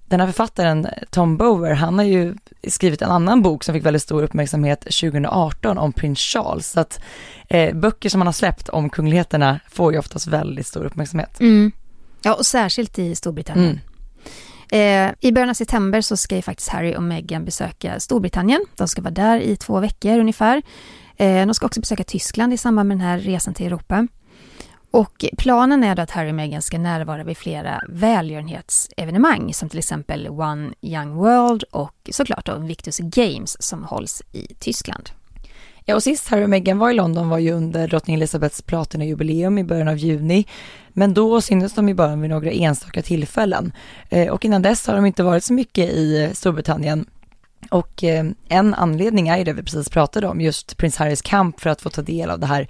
den här författaren Tom Bower, han har ju skrivit en annan bok som fick väldigt stor uppmärksamhet 2018 om prins Charles. Så att eh, böcker som han har släppt om kungligheterna får ju oftast väldigt stor uppmärksamhet. Mm. Ja, och särskilt i Storbritannien. Mm. Eh, I början av september så ska ju faktiskt Harry och Meghan besöka Storbritannien. De ska vara där i två veckor ungefär. Eh, de ska också besöka Tyskland i samband med den här resan till Europa. Och planen är då att Harry och Meghan ska närvara vid flera välgörenhetsevenemang som till exempel One Young World och såklart då Victus Games som hålls i Tyskland. Ja, och sist Harry och Meghan var i London var ju under drottning Elizabeths platinajubileum i början av juni. Men då syntes de ju bara vid några enstaka tillfällen. Eh, och innan dess har de inte varit så mycket i Storbritannien. Och eh, en anledning är ju det vi precis pratade om, just prins Harrys kamp för att få ta del av det här,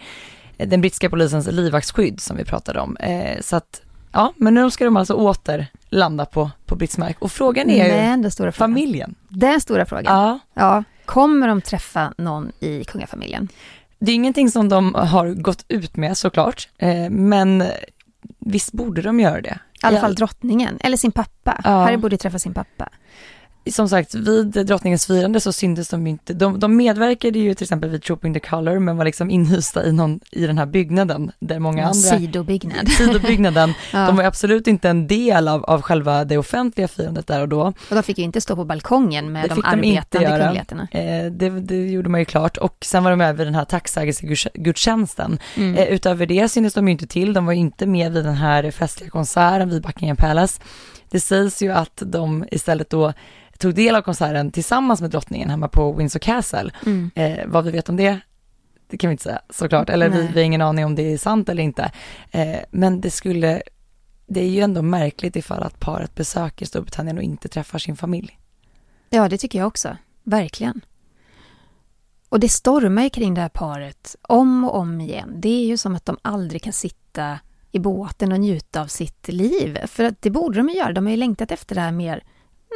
den brittiska polisens livvaktsskydd som vi pratade om. Eh, så att, ja, men nu ska de alltså åter landa på, på brittisk mark. Och frågan är ju Men den stora frågan. familjen. Den stora frågan. Ja, Ja, kommer de träffa någon i kungafamiljen? Det är ingenting som de har gått ut med såklart, eh, men visst borde de göra det. I alla fall drottningen, eller sin pappa. Ja. Harry borde träffa sin pappa. Som sagt, vid drottningens firande så syntes de ju inte, de, de medverkade ju till exempel vid Trooping the Color, men var liksom inhysta i, någon, i den här byggnaden där många En andra sidobyggnad. [LAUGHS] sidobyggnaden, [LAUGHS] Ja. de var absolut inte en del av, av själva det offentliga firandet där och då. Och de fick ju inte stå på balkongen med Det de fick de inte arbetande kungligheterna. Eh, det, det gjorde man ju klart och sen var de med vid den här tacksägelsegudstjänsten. Mm. Eh, utöver det syntes de ju inte till, de var ju inte med vid den här festliga konserten vid Buckingham Palace. Det sägs ju att de istället då tog del av konserten tillsammans med drottningen hemma på Windsor Castle. Mm. Eh, vad vi vet om det, det kan vi inte säga såklart, eller vi, vi har ingen aning om det är sant eller inte. Eh, men det skulle, det är ju ändå märkligt ifall att paret besöker Storbritannien och inte träffar sin familj. Ja, det tycker jag också. Verkligen. Och det stormar ju kring det här paret om och om igen. Det är ju som att de aldrig kan sitta i båten och njuta av sitt liv. För att det borde de ju göra. De har ju längtat efter det här mer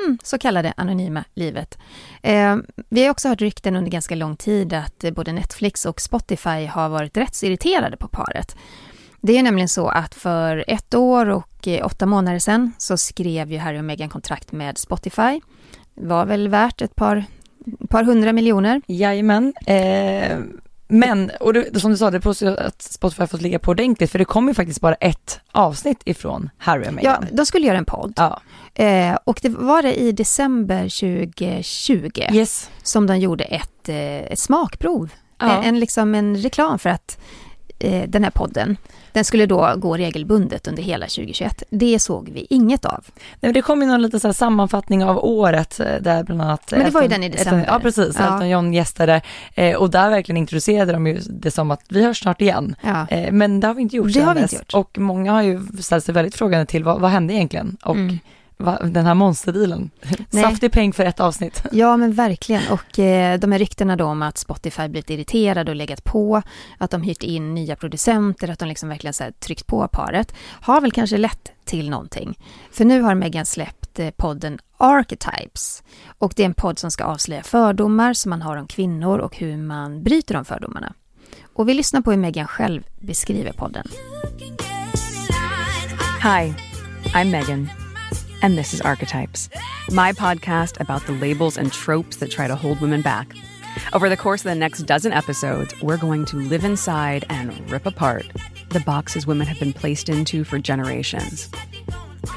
mm, så kallade anonyma livet. Eh, vi har också hört rykten under ganska lång tid att eh, både Netflix och Spotify har varit rätt så irriterade på paret. Det är nämligen så att för ett år och eh, åtta månader sedan så skrev ju Harry och Meghan kontrakt med Spotify. Det Var väl värt ett par, par hundra miljoner. Jajamän. Eh, men, och det, som du sa, det påstås ju att Spotify har fått ligga på ordentligt, för det kommer ju faktiskt bara ett avsnitt ifrån Harry och Ja, Meghan. de skulle göra en podd. Ja. Eh, och det var det i december 2020 Yes. som de gjorde ett, eh, ett smakprov. Ja. En, en, liksom en reklam för att eh, den här podden, den skulle då gå regelbundet under hela 2021. Det såg vi inget av. Nej, det kom ju någon liten sammanfattning av året eh, där bland annat Men det var ju Elton- den i december. Elton, ja precis, Ja. Elton John gästade eh, och där verkligen introducerade de ju det som att vi hörs snart igen. Ja. Eh, men det har vi inte gjort Det har vi inte gjort. Och många har ju ställt sig väldigt frågande till vad, vad hände egentligen? Och Mm. Va, den här monsterdealen, saftig peng för ett avsnitt. Ja, men verkligen. Och eh, de här ryktena då om att Spotify blivit irriterade och legat på, att de hyrt in nya producenter, att de liksom verkligen så här tryckt på paret, har väl kanske lett till någonting. För nu har Meghan släppt eh, podden Archetypes. Och det är en podd som ska avslöja fördomar som man har om kvinnor och hur man bryter de fördomarna. Och vi lyssnar på hur Meghan själv beskriver podden. Hi, I'm Megan, and this is Archetypes, my podcast about the labels and tropes that try to hold women back. Over the course of the next dozen episodes, we're going to live inside and rip apart the boxes women have been placed into for generations.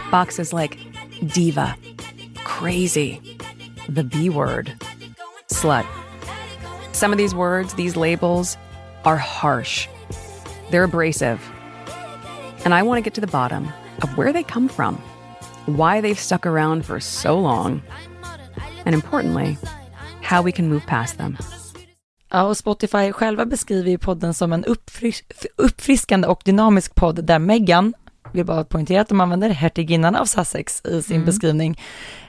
Boxes like diva, crazy, the B word, slut. Some of these words, these labels, are harsh. They're abrasive. And I want to get to the bottom of where they come from, why they've stuck around for so long, and importantly, how we can move past them. Ja, och Spotify själva beskriver ju podden som en uppfris uppfriskande och dynamisk podd där Meghan, vill bara poängtera att de använder hertiginnan av Sussex i sin mm. beskrivning,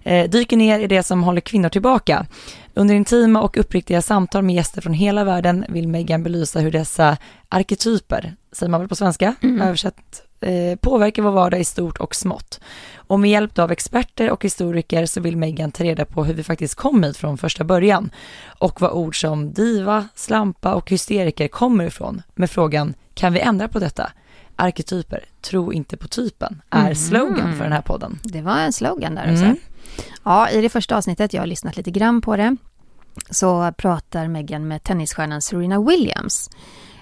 eh, dyker ner i det som håller kvinnor tillbaka. Under intima och uppriktiga samtal med gäster från hela världen vill Meghan belysa hur dessa arketyper, säger man väl på svenska, mm. översatt, eh, påverkar vår vardag i stort och smått. Och med hjälp av experter och historiker så vill Meghan ta reda på hur vi faktiskt kom hit från första början och vad ord som diva, slampa och hysteriker kommer ifrån med frågan kan vi ändra på detta? Arketyper, tro inte på typen, är mm. slogan för den här podden. Det var en slogan där alltså. Mm. Ja, i det första avsnittet, jag har lyssnat lite grann på det, så pratar Meghan med tennisstjärnan Serena Williams.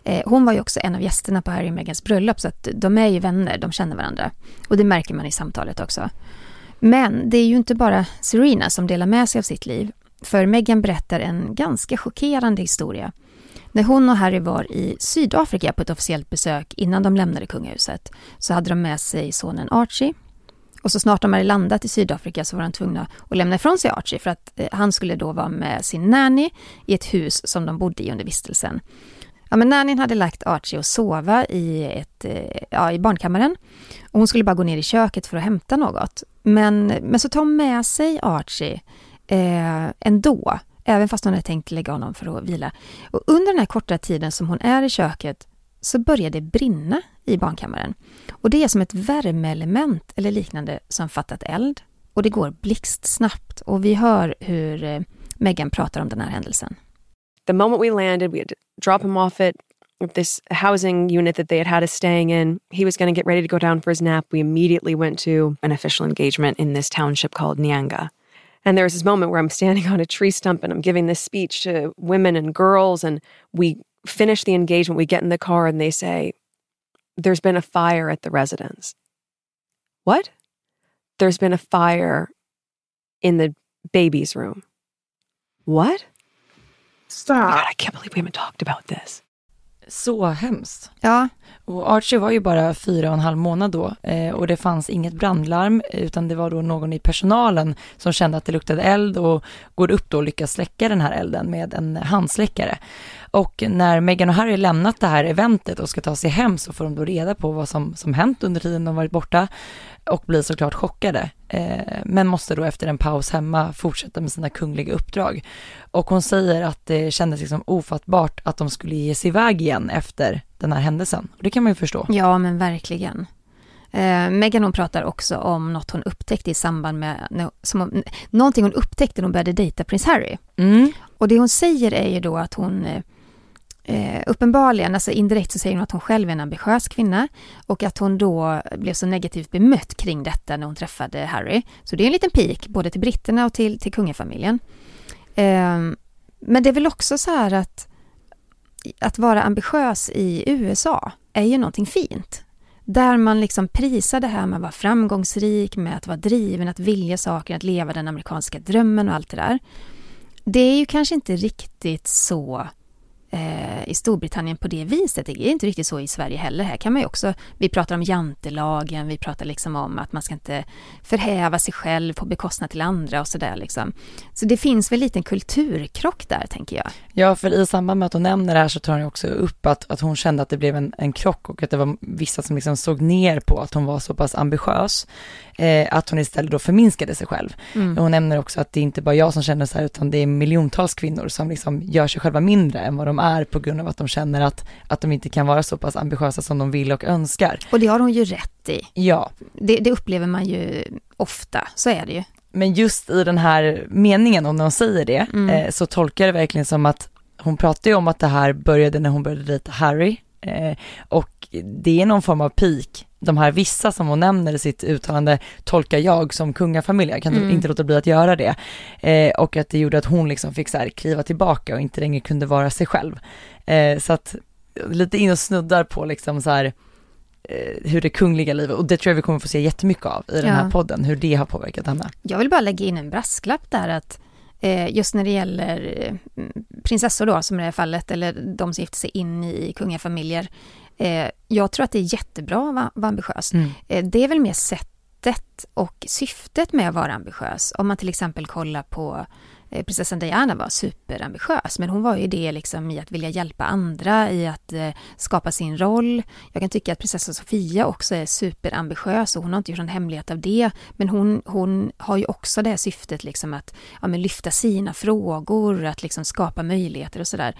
Eh, hon var ju också en av gästerna på Harry och Meghans bröllop, så att de är ju vänner, de känner varandra. Och det märker man i samtalet också. Men det är ju inte bara Serena som delar med sig av sitt liv, för Meghan berättar en ganska chockerande historia. När hon och Harry var i Sydafrika på ett officiellt besök innan de lämnade kungahuset så hade de med sig sonen Archie. Och så snart de hade landat i Sydafrika så var de tvungna att lämna ifrån sig Archie för att eh, han skulle då vara med sin nanny i ett hus som de bodde i under vistelsen. Ja, men nannyn hade lagt Archie att sova i, ett, eh, ja, i barnkammaren. Och hon skulle bara gå ner i köket för att hämta något. Men, men så tar hon med sig Archie eh, ändå, även fast hon hade tänkt lägga honom för att vila. Och under den här korta tiden som hon är i köket så börjar det brinna i barnkammaren. Och det är som ett värmeelement eller liknande som fattat eld. Och det går blixtsnabbt och vi hör hur eh, Megan pratar om den här händelsen. The moment we landed, we had to drop him off at this housing unit that they had had us staying in. He was going to get ready to go down for his nap. We immediately went to an official engagement in this township called Nyanga. And there was this moment where I'm standing on a tree stump and I'm giving this speech to women and girls. And we finish the engagement. We get in the car and they say, There's been a fire at the residence. What? There's been a fire in the baby's room. What? Stop. God, I can't believe we haven't talked about this. Så hemskt. Ja. Och Archie var ju bara fyra och en halv månad då eh, och det fanns inget brandlarm utan det var då någon i personalen som kände att det luktade eld och går upp då och lyckas släcka den här elden med en handsläckare. Och när Meghan och Harry lämnat det här eventet och ska ta sig hem så får de då reda på vad som, som hänt under tiden de varit borta och blir såklart chockade. Eh, men måste då efter en paus hemma fortsätta med sina kungliga uppdrag. Och hon säger att det kändes liksom ofattbart att de skulle ge sig iväg igen efter den här händelsen. Och det kan man ju förstå. Ja, men verkligen. Eh, Meghan hon pratar också om något hon upptäckte i samband med, som, någonting hon upptäckte när hon började dejta prins Harry. Mm. Och det hon säger är ju då att hon eh, uppenbarligen, alltså indirekt så säger hon att hon själv är en ambitiös kvinna och att hon då blev så negativt bemött kring detta när hon träffade Harry. Så det är en liten pik både till britterna och till, till kungafamiljen. Eh, men det är väl också så här att att vara ambitiös i USA är ju någonting fint. Där man liksom prisar det här med att vara framgångsrik, med att vara driven, att vilja saker, att leva den amerikanska drömmen och allt det där. Det är ju kanske inte riktigt så eh, i Storbritannien på det viset. Det är inte riktigt så i Sverige heller. Här kan man ju också, vi pratar om jantelagen, vi pratar liksom om att man ska inte förhäva sig själv på bekostnad till andra och sådär liksom. Så det finns väl en liten kulturkrock där, tänker jag. Ja, för i samband med att hon nämner det här så tar hon också upp att, att hon kände att det blev en, en krock och att det var vissa som liksom såg ner på att hon var så pass ambitiös, eh, att hon istället då förminskade sig själv. Mm. Hon nämner också att det är inte bara jag som känner så här, utan det är miljontals kvinnor som liksom gör sig själva mindre än vad de är på grund av att de känner att, att de inte kan vara så pass ambitiösa som de vill och önskar. Och det har hon ju rätt i. Ja. Det, det upplever man ju ofta, så är det ju. Men just i den här meningen, om de säger det, mm. eh, så tolkar jag det verkligen som att hon pratar ju om att det här började när hon började dejta Harry eh, och det är någon form av peak. De här vissa som hon nämner i sitt uttalande tolkar jag som kungafamilj, jag kan mm. inte låta bli att göra det. Eh, och att det gjorde att hon liksom fick så här kliva tillbaka och inte längre kunde vara sig själv. Eh, så att lite in och snuddar på liksom så här eh, hur det kungliga livet, och det tror jag vi kommer få se jättemycket av i den ja. här podden, hur det har påverkat henne. Jag vill bara lägga in en brasklapp där att just när det gäller eh, prinsessor då, som i det här fallet, eller de som gifter sig in i kungafamiljer. Eh, jag tror att det är jättebra att vara ambitiös. Mm. Det är väl mer sättet och syftet med att vara ambitiös. Om man till exempel kollar på eh, Eh, prinsessan Diana var superambitiös, men hon var ju det liksom i att vilja hjälpa andra, i att eh, skapa sin roll. Jag kan tycka att prinsessan Sofia också är superambitiös och hon har inte gjort någon hemlighet av det, men hon, hon har ju också det syftet liksom att ja, men lyfta sina frågor, att liksom skapa möjligheter och sådär.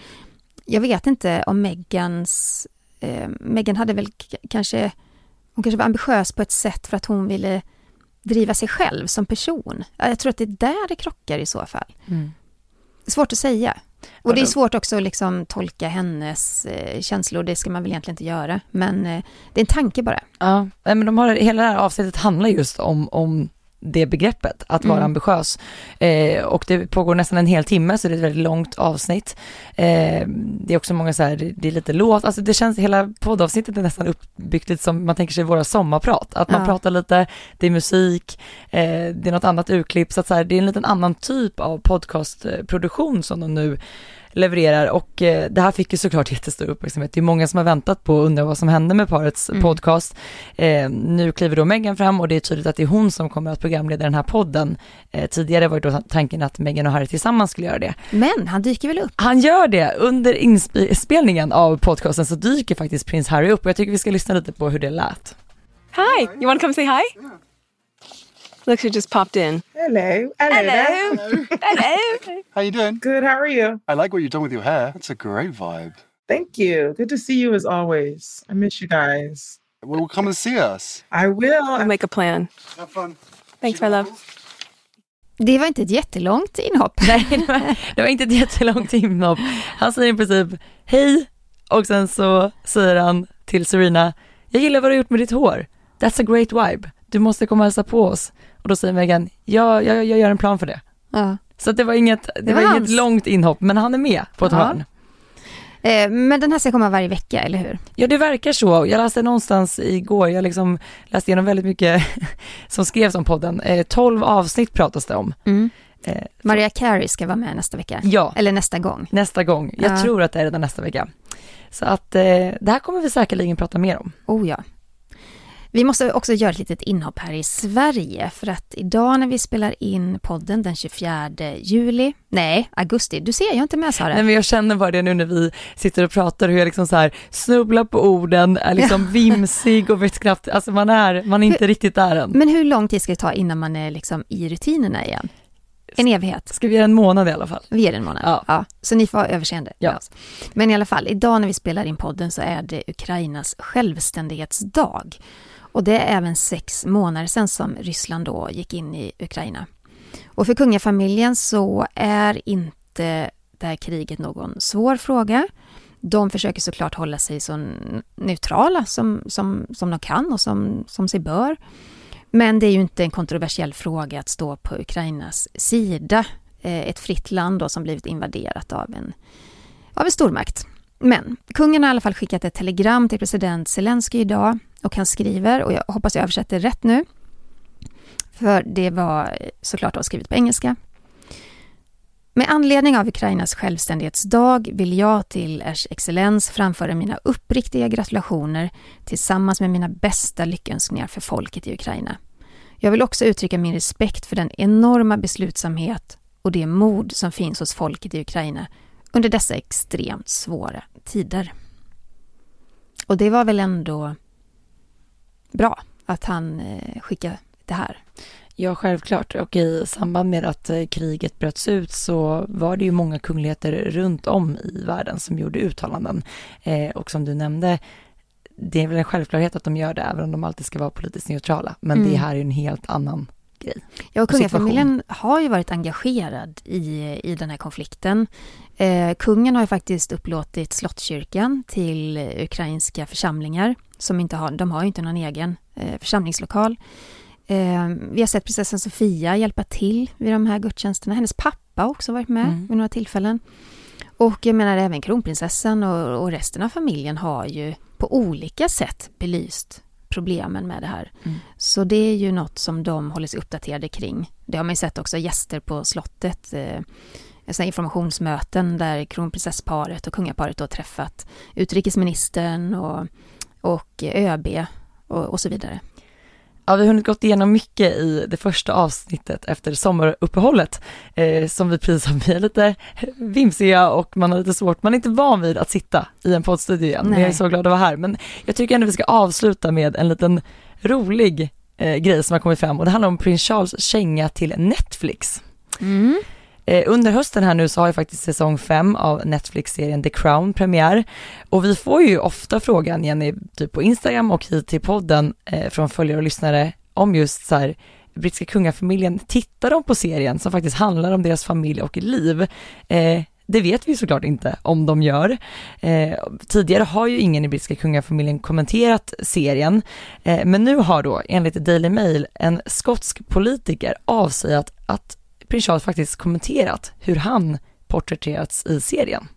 Jag vet inte om Megans... Eh, Meghan hade väl kanske... Hon kanske var ambitiös på ett sätt för att hon ville driva sig själv som person. Jag tror att det är där det krockar i så fall. Mm. Svårt att säga. Och det är svårt också att liksom tolka hennes eh, känslor, det ska man väl egentligen inte göra. Men eh, det är en tanke bara. Ja, men de har, hela det här avsnittet handlar just om, om det begreppet, att vara mm. ambitiös. Eh, och det pågår nästan en hel timme så det är ett väldigt långt avsnitt. Eh, det är också många så här, det, är lite låt, alltså det känns, hela poddavsnittet är nästan uppbyggt lite som man tänker sig våra sommarprat, att man ja. pratar lite, det är musik, eh, det är något annat urklipp, så att så här, det är en liten annan typ av podcastproduktion som de nu levererar och eh, det här fick ju såklart [LAUGHS] jättestor uppmärksamhet. Det är många som har väntat på och undrar vad som hände med parets mm. podcast. Eh, nu kliver då Meghan fram och det är tydligt att det är hon som kommer att programleda den här podden. Eh, tidigare var det då tanken att Meghan och Harry tillsammans skulle göra det. Men han dyker väl upp? Han gör det. Under inspelningen av podcasten så dyker faktiskt prins Harry upp och jag tycker vi ska lyssna lite på hur det lät. Hi, you want to come say hi? Yeah. Looks you just popped in. Hello. Hello. Hello. [LAUGHS] Hello. How you doing? Good. How are you? I like what you've done with your hair. That's a great vibe. Thank you. Good to see you as always. I miss you guys. Well, come and see us. I will. We'll make a plan. Have fun. Thanks, my love. Det var inte ett jättelångt inhopp. [LAUGHS] Nej, det var, det var inte ett jättelångt inhopp. Han säger i princip hej och sen så säger han till Serena, jag gillar vad du har gjort med ditt hår. That's a great vibe. Du måste komma och hälsa på oss. Och då säger Megan, ja, jag, jag gör en plan för det. Ja. Så det var inget, det, det var, var inget långt inhopp, men han är med på ett ja. hörn. Eh, men den här ska komma varje vecka, eller hur? Ja, det verkar så. Jag läste någonstans igår, jag liksom läste igenom väldigt mycket [LAUGHS] som skrevs om podden. Eh, 12 avsnitt pratas det om. Mm. Eh, Maria Carey ska vara med nästa vecka. Ja. Eller nästa gång. Nästa gång. Jag ja. tror att det är redan nästa vecka. Så att eh, det här kommer vi säkerligen prata mer om. Oh ja. Vi måste också göra ett litet inhopp här i Sverige för att idag när vi spelar in podden den 24 juli, nej augusti, du ser jag är inte med Sara. Nej men jag känner bara det nu när vi sitter och pratar hur jag liksom så här snubblar på orden, är liksom vimsig och vet knappt, alltså man är, man är inte riktigt där än. Men hur lång tid ska det ta innan man är liksom i rutinerna igen? En evighet. Ska vi göra en månad i alla fall? Vi ger en månad. Ja. ja. Så ni får ha överseende ja. Men i alla fall, idag när vi spelar in podden så är det Ukrainas självständighetsdag. Och det är även sex månader sedan som Ryssland då gick in i Ukraina. Och för kungafamiljen så är inte det här kriget någon svår fråga. De försöker såklart hålla sig så neutrala som, som, som de kan och som, som sig bör. Men det är ju inte en kontroversiell fråga att stå på Ukrainas sida. Eh, ett fritt land då som blivit invaderat av en, av en stormakt. Men kungen har i alla fall skickat ett telegram till president Zelensky idag och han skriver, och jag hoppas jag översätter rätt nu, för det var såklart då skrivet på engelska. Med anledning av Ukrainas självständighetsdag vill jag till Ers excellens framföra mina uppriktiga gratulationer tillsammans med mina bästa lyckönskningar för folket i Ukraina. Jag vill också uttrycka min respekt för den enorma beslutsamhet och det mod som finns hos folket i Ukraina under dessa extremt svåra tider. Och det var väl ändå bra att han eh, skickade det här. Ja, självklart. Och i samband med att eh, kriget bröts ut så var det ju många kungligheter runt om i världen som gjorde uttalanden. Eh, och som du nämnde, det är väl en självklarhet att de gör det, även om de alltid ska vara politiskt neutrala. Men mm. det här är ju en helt annan grej. Ja, och kungafamiljen har ju varit engagerad i, i den här konflikten. Eh, kungen har ju faktiskt upplåtit Slottskyrkan till ukrainska församlingar som inte har, de har ju inte någon egen eh, församlingslokal. Eh, vi har sett prinsessan Sofia hjälpa till vid de här gudstjänsterna. Hennes pappa har också varit med mm. vid några tillfällen. Och jag menar även kronprinsessan och, och resten av familjen har ju på olika sätt belyst problemen med det här. Mm. Så det är ju något som de håller sig uppdaterade kring. Det har man ju sett också gäster på slottet, eh, informationsmöten där kronprinsessparet och kungaparet då träffat utrikesministern och, och ÖB och, och så vidare. Ja, vi har hunnit gått igenom mycket i det första avsnittet efter sommaruppehållet eh, som vi precis har blivit lite vimsiga och man har lite svårt, man är inte van vid att sitta i en poddstudio igen. Men Nej. jag är så glad att vara här. Men jag tycker ändå vi ska avsluta med en liten rolig eh, grej som har kommit fram och det handlar om prins Charles känga till Netflix. Mm. Eh, under hösten här nu så har ju faktiskt säsong 5 av Netflix-serien The Crown premiär och vi får ju ofta frågan, Jenny, typ på Instagram och hit till podden eh, från följare och lyssnare om just så här brittiska kungafamiljen, tittar de på serien som faktiskt handlar om deras familj och liv? Eh, det vet vi såklart inte om de gör. Eh, tidigare har ju ingen i brittiska kungafamiljen kommenterat serien, eh, men nu har då enligt Daily Mail en skotsk politiker avslöjat att prins Charles faktiskt kommenterat hur han porträtterats i serien.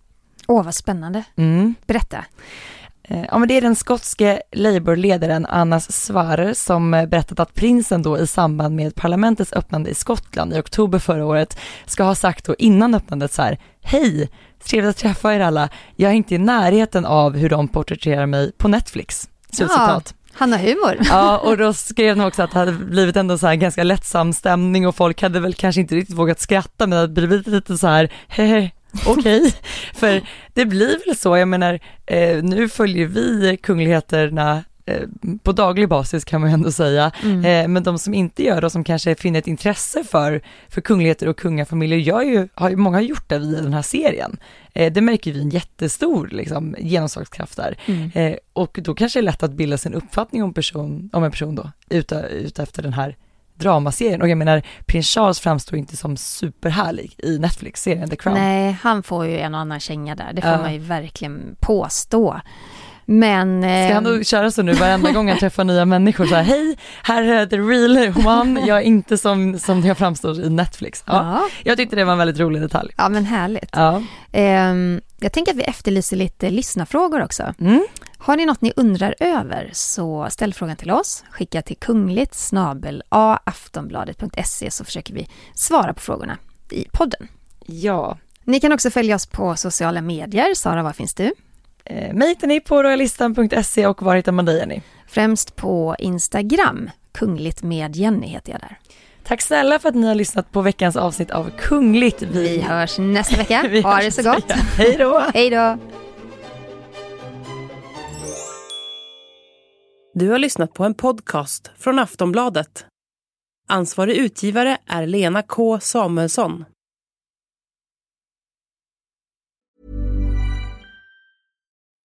Åh, vad spännande. Mm. Berätta. Eh, Ja, men det är den skotske Labour-ledaren Annas Svarer som eh, berättat att prinsen då i samband med parlamentets öppnande i Skottland i oktober förra året ska ha sagt då innan öppnandet så här, hej, trevligt att träffa er alla, jag är inte i närheten av hur de porträtterar mig på Netflix. Slutcitat. Han har humor. Ja, och då skrev de också att det hade blivit ändå så här ganska lättsam stämning och folk hade väl kanske inte riktigt vågat skratta men det hade blivit lite så här, hehe, okej. [LAUGHS] För det blir väl så, jag menar, eh, nu följer vi kungligheterna på daglig basis kan man ju ändå säga, Mm. eh, men de som inte gör det och som kanske finner ett intresse för, för kungligheter och kungafamiljer gör ju, har ju många gjort det via den här serien. Eh, det märker vi en jättestor liksom, genomslagskraft där. Mm. Eh, och då kanske det är lätt att bilda sin uppfattning om, person, om en person då, ute, ute efter den här dramaserien. Och jag menar, prins Charles framstår inte som superhärlig i Netflix-serien The Crown. Nej, han får ju en och annan känga där. Det får Ja. man ju verkligen påstå. Men... Ska han då köra så nu varenda gång han träffar nya människor så här, hej, här är the real one, jag är inte som, som jag framstår i Netflix. Ja, ja. Jag tyckte det var en väldigt rolig detalj. ja, men härligt. Ja. Ehm, jag tänker att vi efterlyser lite lyssnarfrågor också. Mm. Har ni något ni undrar över så ställ frågan till oss. Skicka till kungligt snabel aftonbladet.se så försöker vi svara på frågorna i podden. ja. Ni kan också följa oss på sociala medier. Sara, var finns du? Eh, mig hittar ni på royalistan.se och var hittar man dig Jenny? Främst på Instagram. Kungligt med Jenny heter jag där. Tack snälla för att ni har lyssnat på veckans avsnitt av Kungligt. Vi hörs nästa vecka. [LAUGHS] Vi ha det så gott. Hej då! [LAUGHS] Hej då! Du har lyssnat på en podcast från Aftonbladet. Ansvarig utgivare är Lena K Samuelsson.